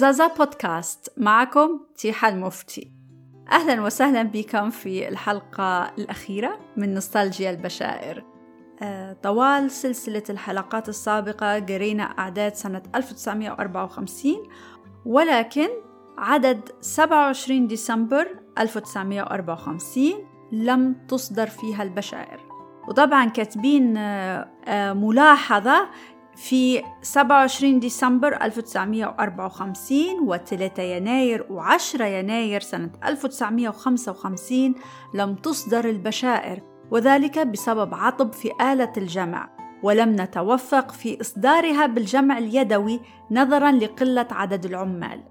زازا بودكاست معكم تيحة المفتي أهلا وسهلا بكم في الحلقة الأخيرة من نوستالجيا البشائر. آه، طوال سلسلة الحلقات السابقة قرينا أعداد سنة 1954 ولكن عدد 27 ديسمبر 1954 لم تصدر فيها البشائر. وطبعا كاتبين آه، آه، ملاحظة في 27 ديسمبر 1954 و3 يناير و10 يناير سنة 1955 لم تصدر البشائر وذلك بسبب عطب في آلة الجمع. ولم نتوفق في إصدارها بالجمع اليدوي نظرا لقلة عدد العمال.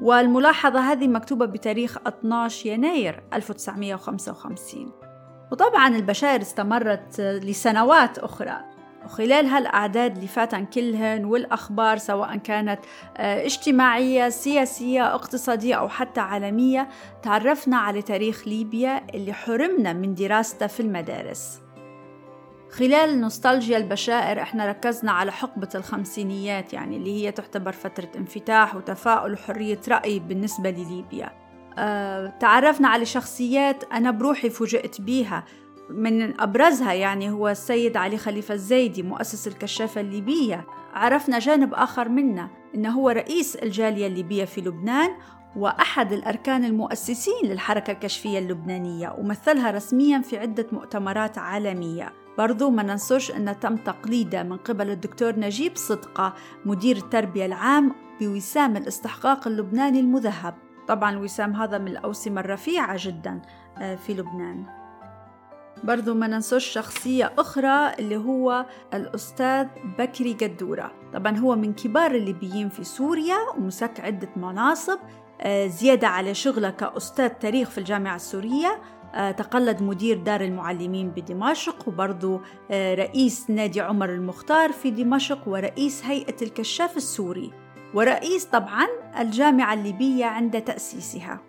والملاحظة هذه مكتوبة بتاريخ 12 يناير 1955 وطبعا البشائر استمرت لسنوات أخرى. وخلال هالأعداد اللي فاتن كلهن والأخبار سواء كانت آه، اجتماعية سياسية اقتصادية أو حتى عالمية تعرفنا على تاريخ ليبيا اللي حرمنا من دراسته في المدارس. خلال نوستالجيا البشائر إحنا ركزنا على حقبة الخمسينيات يعني اللي هي تعتبر فترة انفتاح وتفاؤل وحرية رأي بالنسبة لليبيا. أه تعرفنا على شخصيات أنا بروحي فوجئت بيها من أبرزها يعني هو السيد علي خليفة الزيدي مؤسس الكشافة الليبية. عرفنا جانب آخر منه إنه هو رئيس الجالية الليبية في لبنان وأحد الأركان المؤسسين للحركة الكشفية اللبنانية ومثلها رسميا في عدة مؤتمرات عالمية. برضو ما ننسوش أن تم تقليده من قبل الدكتور نجيب صدقة مدير التربية العام بوسام الاستحقاق اللبناني المذهب. طبعا الوسام هذا من الأوسمة الرفيعة جدا آه، في لبنان. برضو ما ننسوش شخصية أخرى اللي هو الأستاذ بكري قدورة طبعا هو من كبار الليبيين في سوريا ومسك عدة مناصب. آه، زيادة على شغله كأستاذ تاريخ في الجامعة السورية. آه، تقلد مدير دار المعلمين بدمشق وبرضو آه، رئيس نادي عمر المختار في دمشق ورئيس هيئة الكشاف السوري. ورئيس طبعا الجامعة الليبية عند تأسيسها.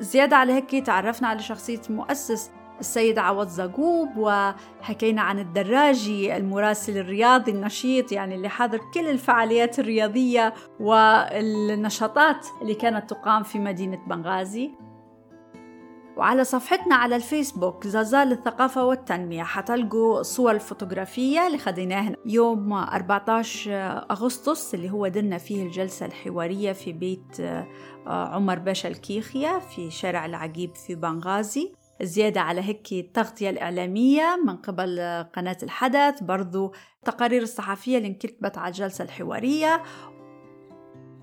زيادة على هيك تعرفنا على شخصية مؤسس السيد عوض زقوب وحكينا عن الدراجي المراسل الرياضي النشيط يعني اللي حاضر كل الفعاليات الرياضية والنشاطات اللي كانت تقام في مدينة بنغازي. وعلى صفحتنا على الفيسبوك زازال الثقافة والتنمية حتلقوا صور الفوتوغرافية اللي خديناها يوم 14 أغسطس اللي هو درنا فيه الجلسة الحوارية في بيت عمر باشا الكيخية في شارع العقيب في بنغازي. زيادة على هيك التغطية الإعلامية من قبل قناة الحدث برضو التقارير الصحفية اللي انكتبت على الجلسة الحوارية.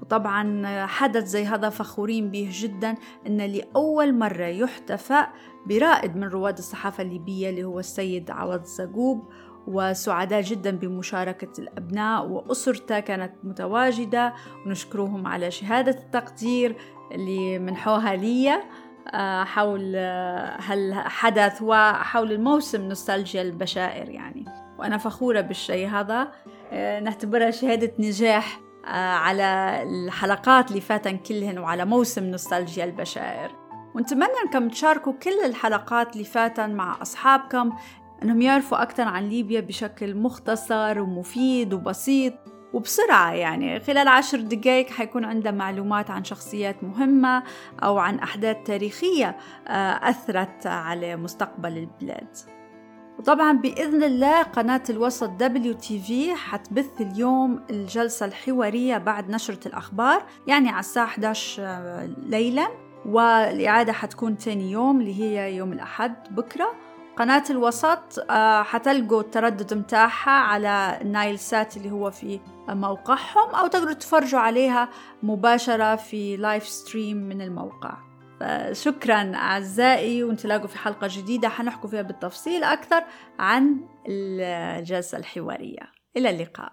وطبعا حدث زي هذا فخورين به جدا إن لأول مرة يحتفى برائد من رواد الصحافة الليبية اللي هو السيد عوض زقوب وسعداء جدا بمشاركة الأبناء وأسرته كانت متواجدة. ونشكرهم على شهادة التقدير اللي منحوها لي آه، حول آه، هالحدث وحول الموسم نوستالجيا البشائر يعني. وأنا فخورة بالشيء هذا. آه، نعتبرها شهادة نجاح على الحلقات اللي فاتن كلهن وعلى موسم نوستالجيا البشائر. ونتمنى أنكم تشاركوا كل الحلقات اللي فاتن مع أصحابكم أنهم يعرفوا أكثر عن ليبيا بشكل مختصر ومفيد وبسيط. وبسرعة يعني. خلال عشر دقايق حيكون عنده معلومات عن شخصيات مهمة أو عن أحداث تاريخية آه، أثرت على مستقبل البلاد. وطبعا بإذن الله قناة الوسط WTV حتبث اليوم الجلسة الحوارية بعد نشرة الأخبار يعني على الساعة 11 آه، ليلا. والإعادة حتكون تاني يوم اللي هي يوم الأحد بكرة. قناة الوسط آه، حتلقوا التردد متاعها على النايل سات اللي هو في موقعهم أو تقدروا تتفرجوا عليها مباشرة في live stream من الموقع. شكرا أعزائي ونتلاقوا في حلقة جديدة حنحكوا فيها بالتفصيل أكثر عن الجلسة الحوارية. إلى اللقاء.